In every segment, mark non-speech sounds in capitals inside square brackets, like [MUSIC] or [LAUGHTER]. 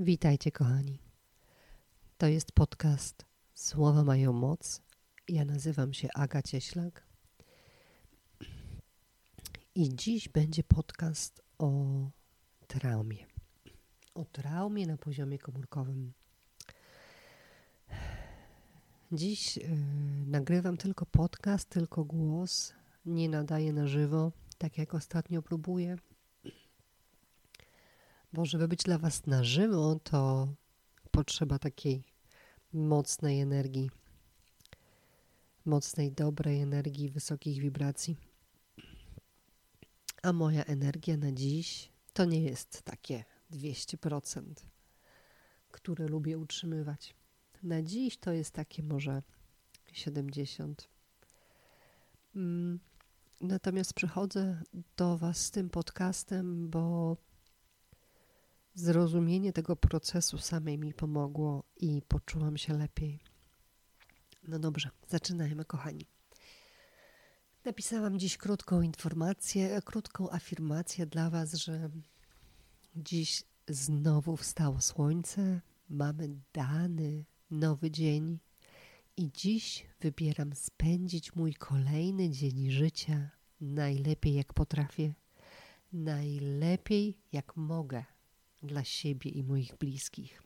Witajcie, kochani. To jest podcast Słowa mają moc. Ja nazywam się Aga Cieślak. I dziś będzie podcast o traumie. O traumie na poziomie komórkowym. Dziś yy, nagrywam tylko podcast, tylko głos. Nie nadaję na żywo, tak jak ostatnio próbuję bo żeby być dla Was na żywo, to potrzeba takiej mocnej energii, mocnej, dobrej energii, wysokich wibracji. A moja energia na dziś to nie jest takie 200%, które lubię utrzymywać. Na dziś to jest takie może 70. Mm, natomiast przychodzę do Was z tym podcastem, bo Zrozumienie tego procesu samej mi pomogło i poczułam się lepiej. No dobrze, zaczynajmy, kochani. Napisałam dziś krótką informację, krótką afirmację dla Was, że dziś znowu wstało słońce, mamy dany nowy dzień i dziś wybieram spędzić mój kolejny dzień życia najlepiej jak potrafię, najlepiej jak mogę dla siebie i moich bliskich.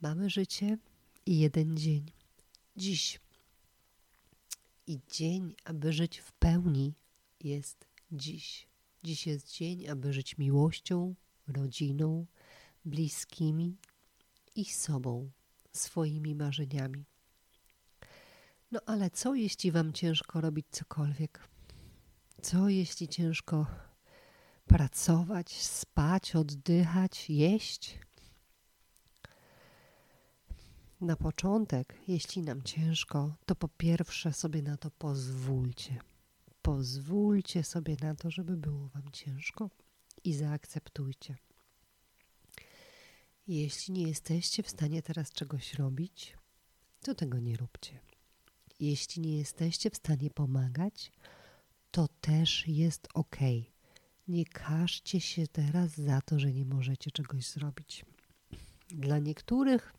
Mamy życie i jeden dzień. Dziś. I dzień, aby żyć w pełni, jest dziś. Dziś jest dzień, aby żyć miłością, rodziną, bliskimi i sobą, swoimi marzeniami. No ale co jeśli Wam ciężko robić cokolwiek? Co jeśli ciężko pracować, spać, oddychać, jeść. Na początek, jeśli nam ciężko, to po pierwsze sobie na to pozwólcie. Pozwólcie sobie na to, żeby było Wam ciężko i zaakceptujcie. Jeśli nie jesteście w stanie teraz czegoś robić, to tego nie róbcie. Jeśli nie jesteście w stanie pomagać, to też jest ok. Nie każcie się teraz za to, że nie możecie czegoś zrobić. Dla niektórych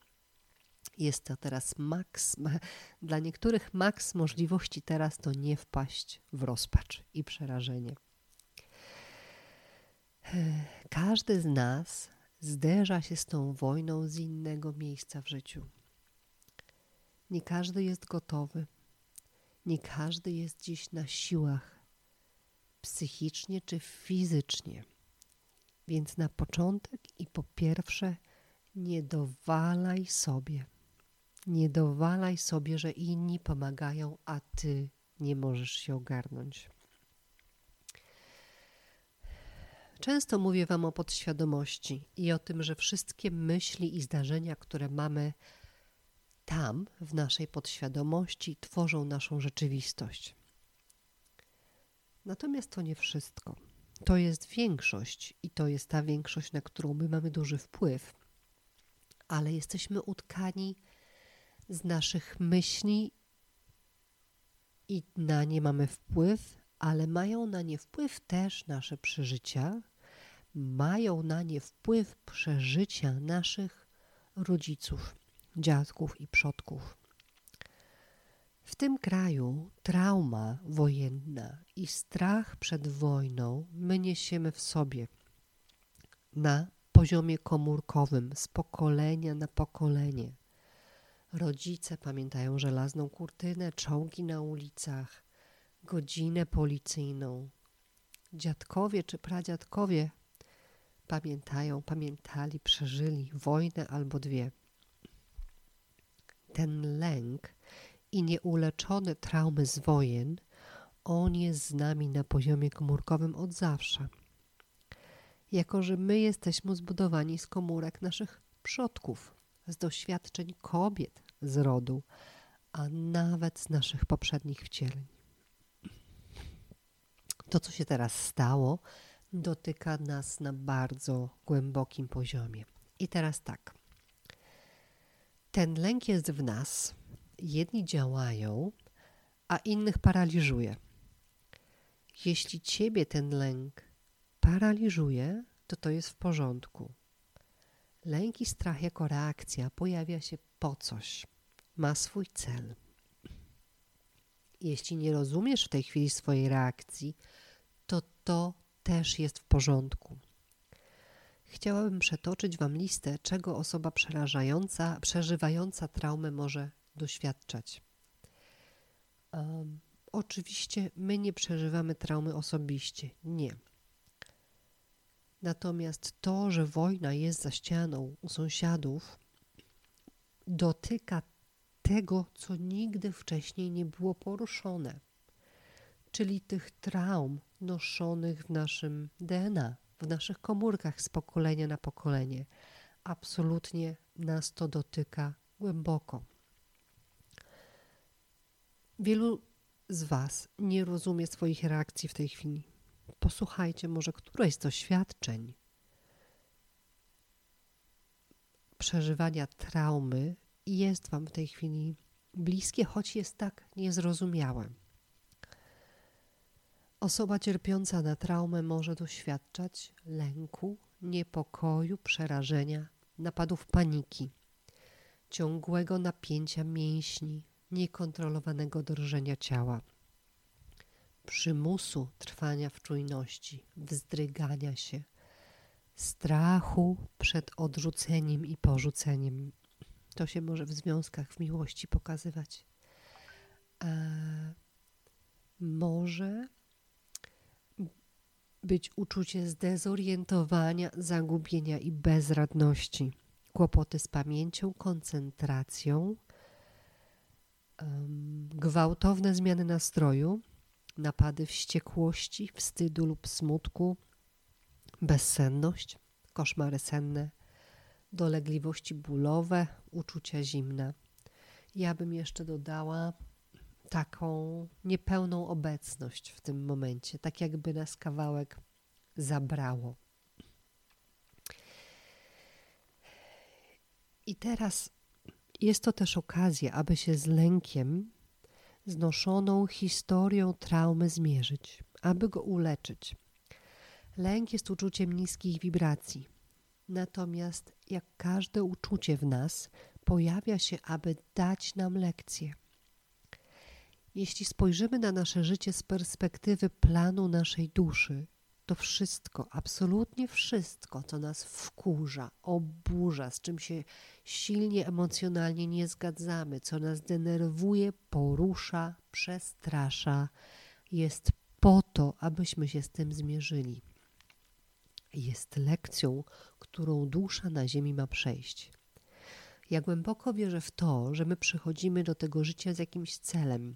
jest to teraz maks, [LAUGHS] dla niektórych maks możliwości teraz to nie wpaść w rozpacz i przerażenie. Każdy z nas zderza się z tą wojną z innego miejsca w życiu. Nie każdy jest gotowy. Nie każdy jest dziś na siłach psychicznie czy fizycznie. Więc na początek i po pierwsze, nie dowalaj sobie. Nie dowalaj sobie, że inni pomagają, a ty nie możesz się ogarnąć. Często mówię Wam o podświadomości i o tym, że wszystkie myśli i zdarzenia, które mamy tam, w naszej podświadomości, tworzą naszą rzeczywistość. Natomiast to nie wszystko. To jest większość i to jest ta większość, na którą my mamy duży wpływ. Ale jesteśmy utkani z naszych myśli i na nie mamy wpływ, ale mają na nie wpływ też nasze przeżycia, mają na nie wpływ przeżycia naszych rodziców, dziadków i przodków. W tym kraju trauma wojenna i strach przed wojną my niesiemy w sobie na poziomie komórkowym, z pokolenia na pokolenie. Rodzice pamiętają żelazną kurtynę, czołgi na ulicach, godzinę policyjną. Dziadkowie czy pradziadkowie pamiętają, pamiętali, przeżyli wojnę albo dwie. Ten lęk i nieuleczone traumy z wojen, on jest z nami na poziomie komórkowym od zawsze. Jako, że my jesteśmy zbudowani z komórek naszych przodków, z doświadczeń kobiet z rodu, a nawet z naszych poprzednich wcieleń. To, co się teraz stało, dotyka nas na bardzo głębokim poziomie. I teraz tak. Ten lęk jest w nas, jedni działają, a innych paraliżuje. Jeśli ciebie ten lęk paraliżuje, to to jest w porządku. Lęk i strach jako reakcja pojawia się po coś, ma swój cel. Jeśli nie rozumiesz w tej chwili swojej reakcji, to to też jest w porządku. Chciałabym przetoczyć Wam listę, czego osoba przerażająca, przeżywająca traumę może doświadczać. Um, oczywiście my nie przeżywamy traumy osobiście, nie. Natomiast to, że wojna jest za ścianą u sąsiadów, dotyka tego, co nigdy wcześniej nie było poruszone, czyli tych traum noszonych w naszym DNA, w naszych komórkach z pokolenia na pokolenie. Absolutnie nas to dotyka głęboko. Wielu z Was nie rozumie swoich reakcji w tej chwili. Posłuchajcie może któreś z doświadczeń przeżywania traumy jest Wam w tej chwili bliskie, choć jest tak niezrozumiałe. Osoba cierpiąca na traumę może doświadczać lęku, niepokoju, przerażenia, napadów paniki, ciągłego napięcia mięśni, niekontrolowanego drżenia ciała, przymusu trwania w czujności, wzdrygania się, strachu przed odrzuceniem i porzuceniem. To się może w związkach, w miłości pokazywać. A może być uczucie zdezorientowania, zagubienia i bezradności, kłopoty z pamięcią, koncentracją, gwałtowne zmiany nastroju, napady wściekłości, wstydu lub smutku, bezsenność, koszmary senne, dolegliwości bólowe, uczucia zimna. Ja bym jeszcze dodała taką niepełną obecność w tym momencie, tak jakby nas kawałek zabrało. I teraz jest to też okazja, aby się z lękiem, znoszoną historią traumy zmierzyć, aby go uleczyć. Lęk jest uczuciem niskich wibracji. Natomiast, jak każde uczucie w nas, pojawia się, aby dać nam lekcję. Jeśli spojrzymy na nasze życie z perspektywy planu naszej duszy, to wszystko, absolutnie wszystko, co nas wkurza, oburza, z czym się silnie emocjonalnie nie zgadzamy, co nas denerwuje, porusza, przestrasza, jest po to, abyśmy się z tym zmierzyli. Jest lekcją, którą dusza na ziemi ma przejść. Ja głęboko wierzę w to, że my przychodzimy do tego życia z jakimś celem,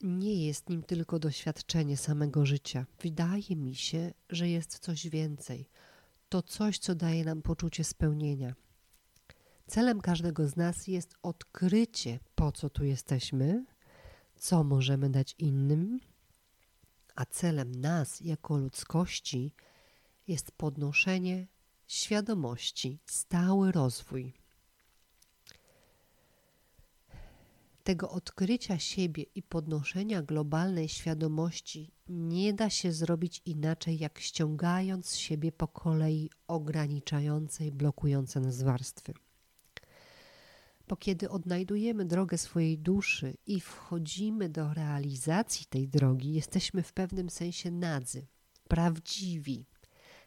nie jest nim tylko doświadczenie samego życia. Wydaje mi się, że jest coś więcej. To coś, co daje nam poczucie spełnienia. Celem każdego z nas jest odkrycie, po co tu jesteśmy, co możemy dać innym, a celem nas jako ludzkości jest podnoszenie świadomości, stały rozwój. Tego odkrycia siebie i podnoszenia globalnej świadomości nie da się zrobić inaczej, jak ściągając z siebie po kolei ograniczające i blokujące nas warstwy. Bo kiedy odnajdujemy drogę swojej duszy i wchodzimy do realizacji tej drogi, jesteśmy w pewnym sensie nadzy, prawdziwi.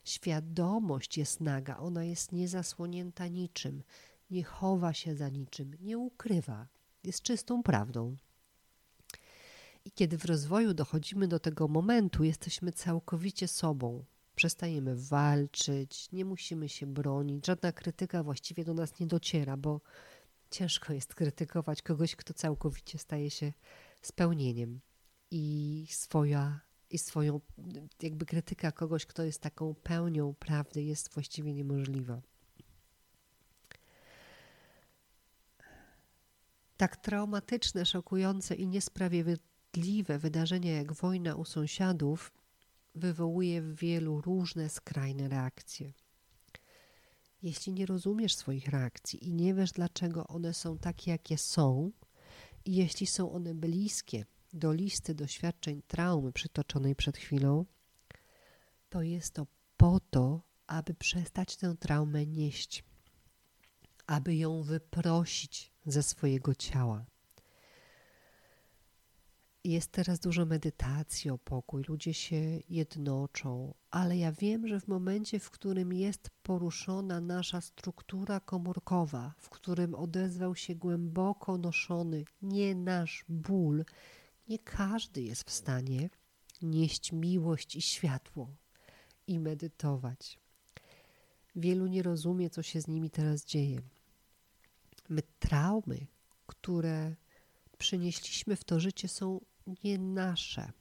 Świadomość jest naga, ona jest niezasłonięta niczym, nie chowa się za niczym, nie ukrywa jest czystą prawdą. I kiedy w rozwoju dochodzimy do tego momentu, jesteśmy całkowicie sobą. Przestajemy walczyć, nie musimy się bronić, żadna krytyka właściwie do nas nie dociera, bo ciężko jest krytykować kogoś, kto całkowicie staje się spełnieniem. I swoja i swoją jakby krytyka kogoś, kto jest taką pełnią prawdy, jest właściwie niemożliwa. Tak traumatyczne, szokujące i niesprawiedliwe wydarzenia jak wojna u sąsiadów wywołuje w wielu różne skrajne reakcje. Jeśli nie rozumiesz swoich reakcji i nie wiesz, dlaczego one są takie, jakie są, i jeśli są one bliskie do listy doświadczeń traumy przytoczonej przed chwilą, to jest to po to, aby przestać tę traumę nieść, aby ją wyprosić ze swojego ciała. Jest teraz dużo medytacji o pokój, ludzie się jednoczą, ale ja wiem, że w momencie, w którym jest poruszona nasza struktura komórkowa, w którym odezwał się głęboko noszony nie nasz ból, nie każdy jest w stanie nieść miłość i światło i medytować. Wielu nie rozumie, co się z nimi teraz dzieje. My traumy, które przynieśliśmy w to życie, są nie nasze.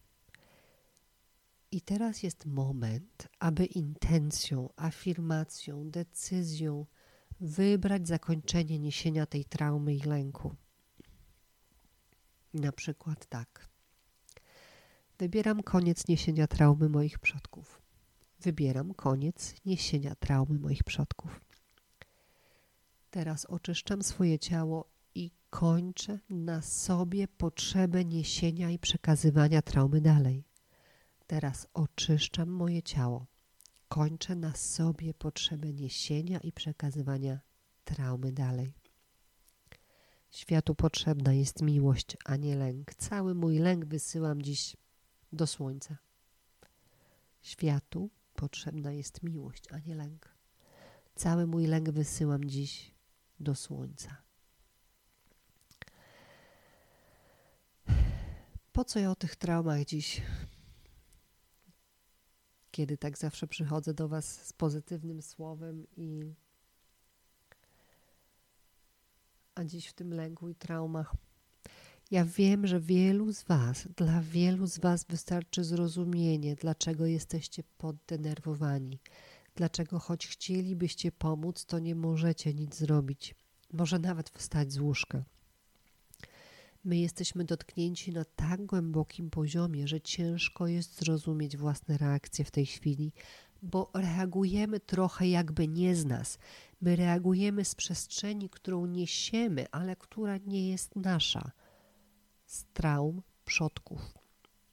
I teraz jest moment, aby intencją, afirmacją, decyzją wybrać zakończenie niesienia tej traumy i lęku. Na przykład tak. Wybieram koniec niesienia traumy moich przodków. Wybieram koniec niesienia traumy moich przodków. Teraz oczyszczam swoje ciało i kończę na sobie potrzebę niesienia i przekazywania traumy dalej. Teraz oczyszczam moje ciało. Kończę na sobie potrzebę niesienia i przekazywania traumy dalej. Światu potrzebna jest miłość, a nie lęk. Cały mój lęk wysyłam dziś do słońca. Światu potrzebna jest miłość, a nie lęk. Cały mój lęk wysyłam dziś do słońca. Po co ja o tych traumach dziś? Kiedy tak zawsze przychodzę do Was z pozytywnym słowem i a dziś w tym lęku i traumach. Ja wiem, że wielu z Was, dla wielu z Was wystarczy zrozumienie, dlaczego jesteście poddenerwowani, dlaczego choć chcielibyście pomóc, to nie możecie nic zrobić, może nawet wstać z łóżka. My jesteśmy dotknięci na tak głębokim poziomie, że ciężko jest zrozumieć własne reakcje w tej chwili, bo reagujemy trochę jakby nie z nas. My reagujemy z przestrzeni, którą niesiemy, ale która nie jest nasza. Z traum przodków.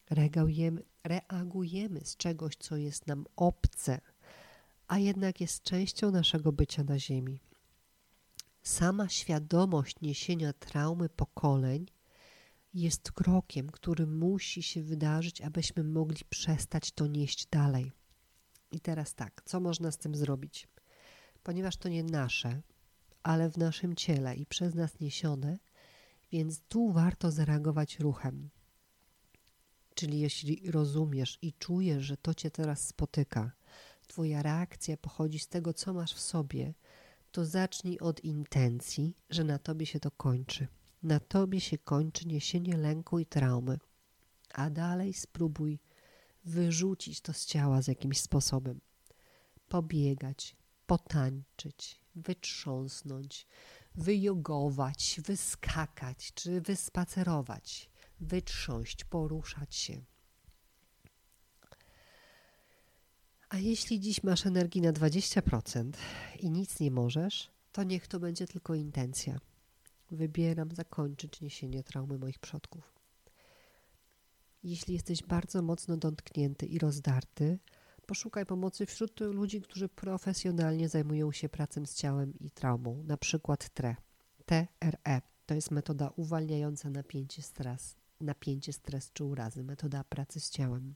Reagujemy, reagujemy z czegoś, co jest nam obce, a jednak jest częścią naszego bycia na Ziemi. Sama świadomość niesienia traumy pokoleń jest krokiem, który musi się wydarzyć, abyśmy mogli przestać to nieść dalej. I teraz tak, co można z tym zrobić? Ponieważ to nie nasze, ale w naszym ciele i przez nas niesione, więc tu warto zareagować ruchem. Czyli jeśli rozumiesz i czujesz, że to cię teraz spotyka, twoja reakcja pochodzi z tego, co masz w sobie, to zacznij od intencji, że na tobie się to kończy. Na tobie się kończy niesienie lęku i traumy, a dalej spróbuj wyrzucić to z ciała z jakimś sposobem. Pobiegać, potańczyć, wytrząsnąć, wyjogować, wyskakać czy wyspacerować, wytrząść, poruszać się. A jeśli dziś masz energii na 20% i nic nie możesz, to niech to będzie tylko intencja. Wybieram zakończyć niesienie traumy moich przodków. Jeśli jesteś bardzo mocno dotknięty i rozdarty, poszukaj pomocy wśród ludzi, którzy profesjonalnie zajmują się pracą z ciałem i traumą, na przykład TRE. TRE to jest metoda uwalniająca napięcie, stres, napięcie, stres czy urazy, metoda pracy z ciałem.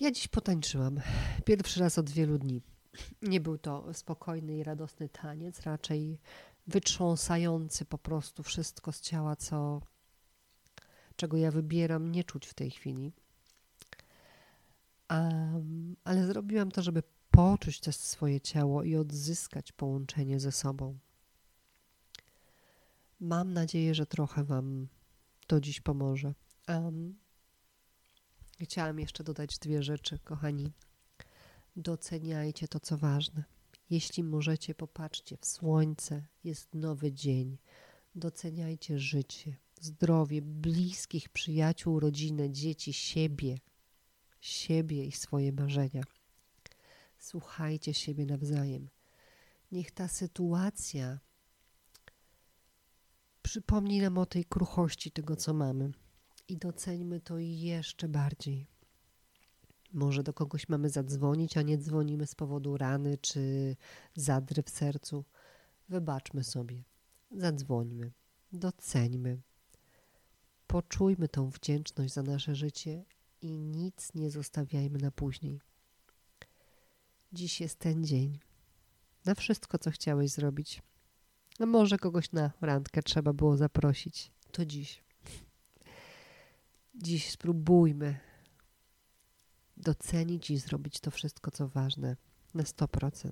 Ja dziś potańczyłam. Pierwszy raz od wielu dni. Nie był to spokojny i radosny taniec, raczej wytrząsający po prostu wszystko z ciała, co, czego ja wybieram nie czuć w tej chwili. Um, ale zrobiłam to, żeby poczuć też swoje ciało i odzyskać połączenie ze sobą. Mam nadzieję, że trochę Wam to dziś pomoże. Um, chciałam jeszcze dodać dwie rzeczy, kochani. Doceniajcie to, co ważne. Jeśli możecie, popatrzcie w słońce, jest nowy dzień. Doceniajcie życie, zdrowie, bliskich, przyjaciół, rodzinę, dzieci, siebie, siebie i swoje marzenia. Słuchajcie siebie nawzajem. Niech ta sytuacja przypomni nam o tej kruchości tego, co mamy i doceńmy to jeszcze bardziej. Może do kogoś mamy zadzwonić, a nie dzwonimy z powodu rany czy zadry w sercu. Wybaczmy sobie, zadzwońmy, doceńmy, poczujmy tą wdzięczność za nasze życie i nic nie zostawiajmy na później. Dziś jest ten dzień na wszystko, co chciałeś zrobić. A może kogoś na randkę trzeba było zaprosić. To dziś. Dziś spróbujmy docenić i zrobić to wszystko, co ważne, na 100%.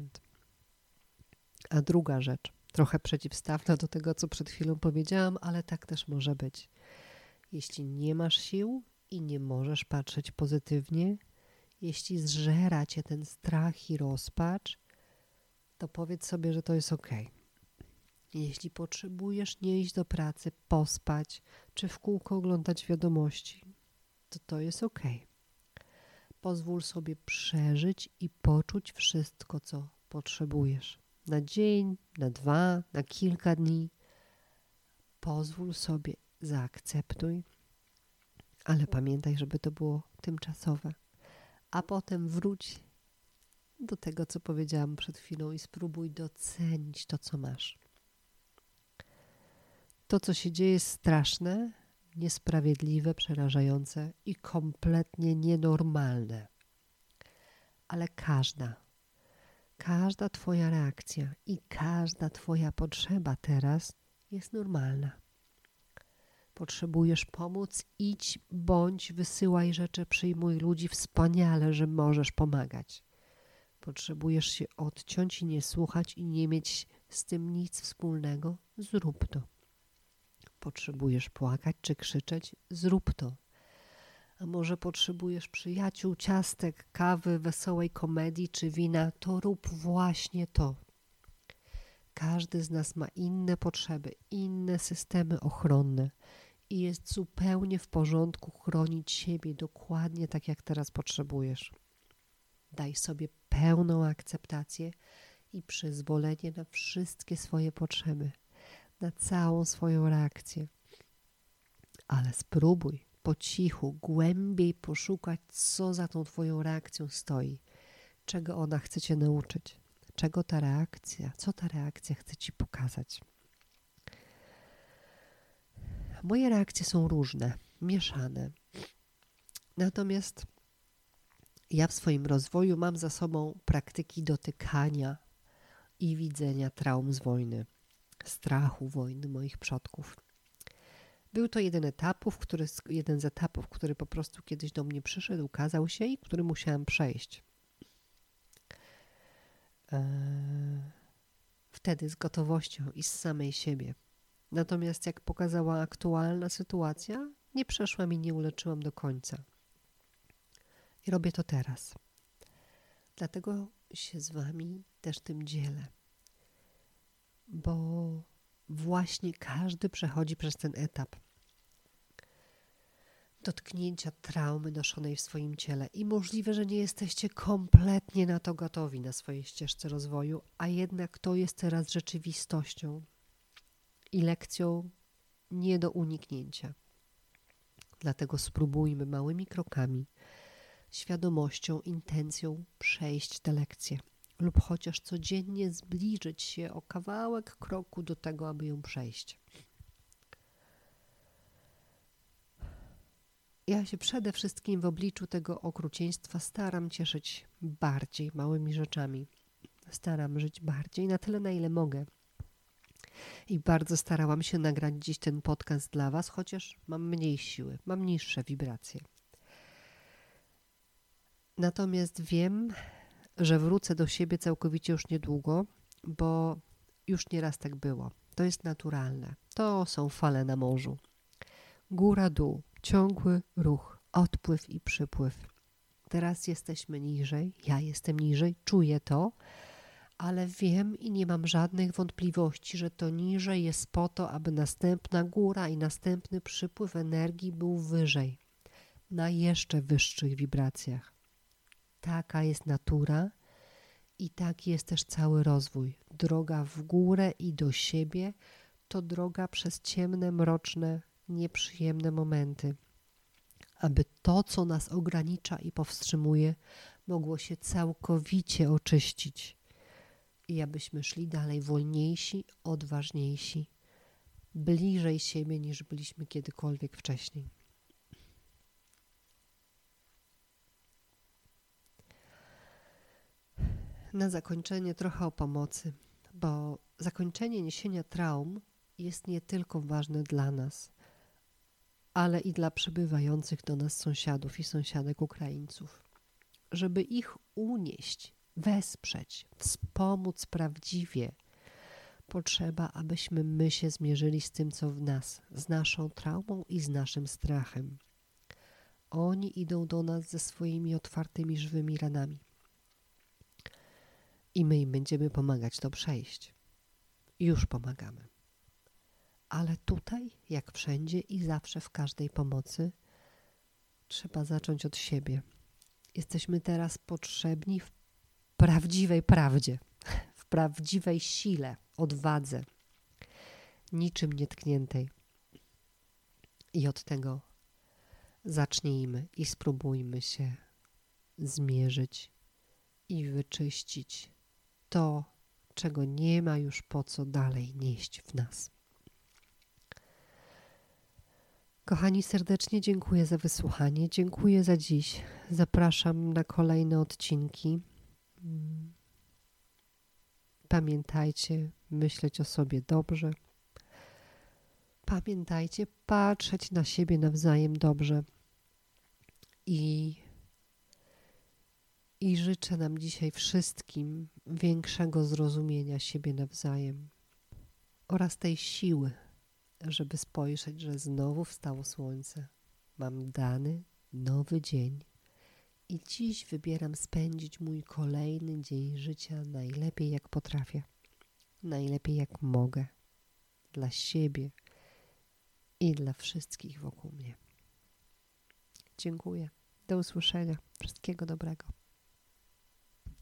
A druga rzecz, trochę przeciwstawna do tego, co przed chwilą powiedziałam, ale tak też może być. Jeśli nie masz sił i nie możesz patrzeć pozytywnie, jeśli zżera cię ten strach i rozpacz, to powiedz sobie, że to jest ok. Jeśli potrzebujesz nie iść do pracy, pospać, czy w kółko oglądać wiadomości, to to jest ok. Pozwól sobie przeżyć i poczuć wszystko, co potrzebujesz. Na dzień, na dwa, na kilka dni. Pozwól sobie, zaakceptuj, ale pamiętaj, żeby to było tymczasowe. A potem wróć do tego, co powiedziałam przed chwilą i spróbuj docenić to, co masz. To, co się dzieje, jest straszne, niesprawiedliwe, przerażające i kompletnie nienormalne. Ale każda, każda Twoja reakcja i każda Twoja potrzeba teraz jest normalna. Potrzebujesz pomóc, idź, bądź, wysyłaj rzeczy, przyjmuj ludzi, wspaniale, że możesz pomagać. Potrzebujesz się odciąć i nie słuchać i nie mieć z tym nic wspólnego, zrób to. Potrzebujesz płakać czy krzyczeć? Zrób to. A może potrzebujesz przyjaciół, ciastek, kawy, wesołej komedii czy wina? To rób właśnie to. Każdy z nas ma inne potrzeby, inne systemy ochronne i jest zupełnie w porządku chronić siebie dokładnie tak, jak teraz potrzebujesz. Daj sobie pełną akceptację i przyzwolenie na wszystkie swoje potrzeby na całą swoją reakcję. Ale spróbuj po cichu, głębiej poszukać, co za tą Twoją reakcją stoi, czego ona chce Cię nauczyć, czego ta reakcja, co ta reakcja chce Ci pokazać. Moje reakcje są różne, mieszane. Natomiast ja w swoim rozwoju mam za sobą praktyki dotykania i widzenia traum z wojny strachu wojny moich przodków. Był to jeden, etapów, który, jeden z etapów, który po prostu kiedyś do mnie przyszedł, ukazał się i który musiałam przejść. Eee, wtedy z gotowością i z samej siebie. Natomiast jak pokazała aktualna sytuacja, nie przeszłam i nie uleczyłam do końca. I robię to teraz. Dlatego się z Wami też tym dzielę bo właśnie każdy przechodzi przez ten etap dotknięcia traumy noszonej w swoim ciele i możliwe, że nie jesteście kompletnie na to gotowi na swojej ścieżce rozwoju, a jednak to jest teraz rzeczywistością i lekcją nie do uniknięcia. Dlatego spróbujmy małymi krokami, świadomością, intencją przejść te lekcje lub chociaż codziennie zbliżyć się o kawałek kroku do tego, aby ją przejść. Ja się przede wszystkim w obliczu tego okrucieństwa staram cieszyć bardziej małymi rzeczami. Staram żyć bardziej na tyle, na ile mogę. I bardzo starałam się nagrać dziś ten podcast dla Was, chociaż mam mniej siły, mam niższe wibracje. Natomiast wiem, że wrócę do siebie całkowicie już niedługo, bo już nieraz tak było. To jest naturalne. To są fale na morzu. Góra, dół, ciągły ruch, odpływ i przypływ. Teraz jesteśmy niżej, ja jestem niżej, czuję to, ale wiem i nie mam żadnych wątpliwości, że to niżej jest po to, aby następna góra i następny przypływ energii był wyżej, na jeszcze wyższych wibracjach. Taka jest natura i taki jest też cały rozwój. Droga w górę i do siebie to droga przez ciemne, mroczne, nieprzyjemne momenty. aby to, co nas ogranicza i powstrzymuje, mogło się całkowicie oczyścić i abyśmy szli dalej wolniejsi, odważniejsi, bliżej siebie niż byliśmy kiedykolwiek wcześniej. Na zakończenie trochę o pomocy, bo zakończenie niesienia traum jest nie tylko ważne dla nas, ale i dla przybywających do nas sąsiadów i sąsiadek Ukraińców. Żeby ich unieść, wesprzeć, wspomóc prawdziwie, potrzeba, abyśmy my się zmierzyli z tym, co w nas, z naszą traumą i z naszym strachem. Oni idą do nas ze swoimi otwartymi, żywymi ranami. I my im będziemy pomagać to przejść. Już pomagamy. Ale tutaj, jak wszędzie i zawsze w każdej pomocy, trzeba zacząć od siebie. Jesteśmy teraz potrzebni w prawdziwej prawdzie, w prawdziwej sile, odwadze, niczym nietkniętej. I od tego zacznijmy i spróbujmy się zmierzyć i wyczyścić to, czego nie ma już po co dalej nieść w nas. Kochani, serdecznie dziękuję za wysłuchanie. Dziękuję za dziś. Zapraszam na kolejne odcinki. Pamiętajcie myśleć o sobie dobrze. Pamiętajcie patrzeć na siebie nawzajem dobrze. I, I życzę nam dzisiaj wszystkim większego zrozumienia siebie nawzajem oraz tej siły żeby spojrzeć, że znowu wstało słońce. Mam dany nowy dzień i dziś wybieram spędzić mój kolejny dzień życia najlepiej jak potrafię, najlepiej jak mogę, dla siebie i dla wszystkich wokół mnie. Dziękuję. Do usłyszenia. Wszystkiego dobrego.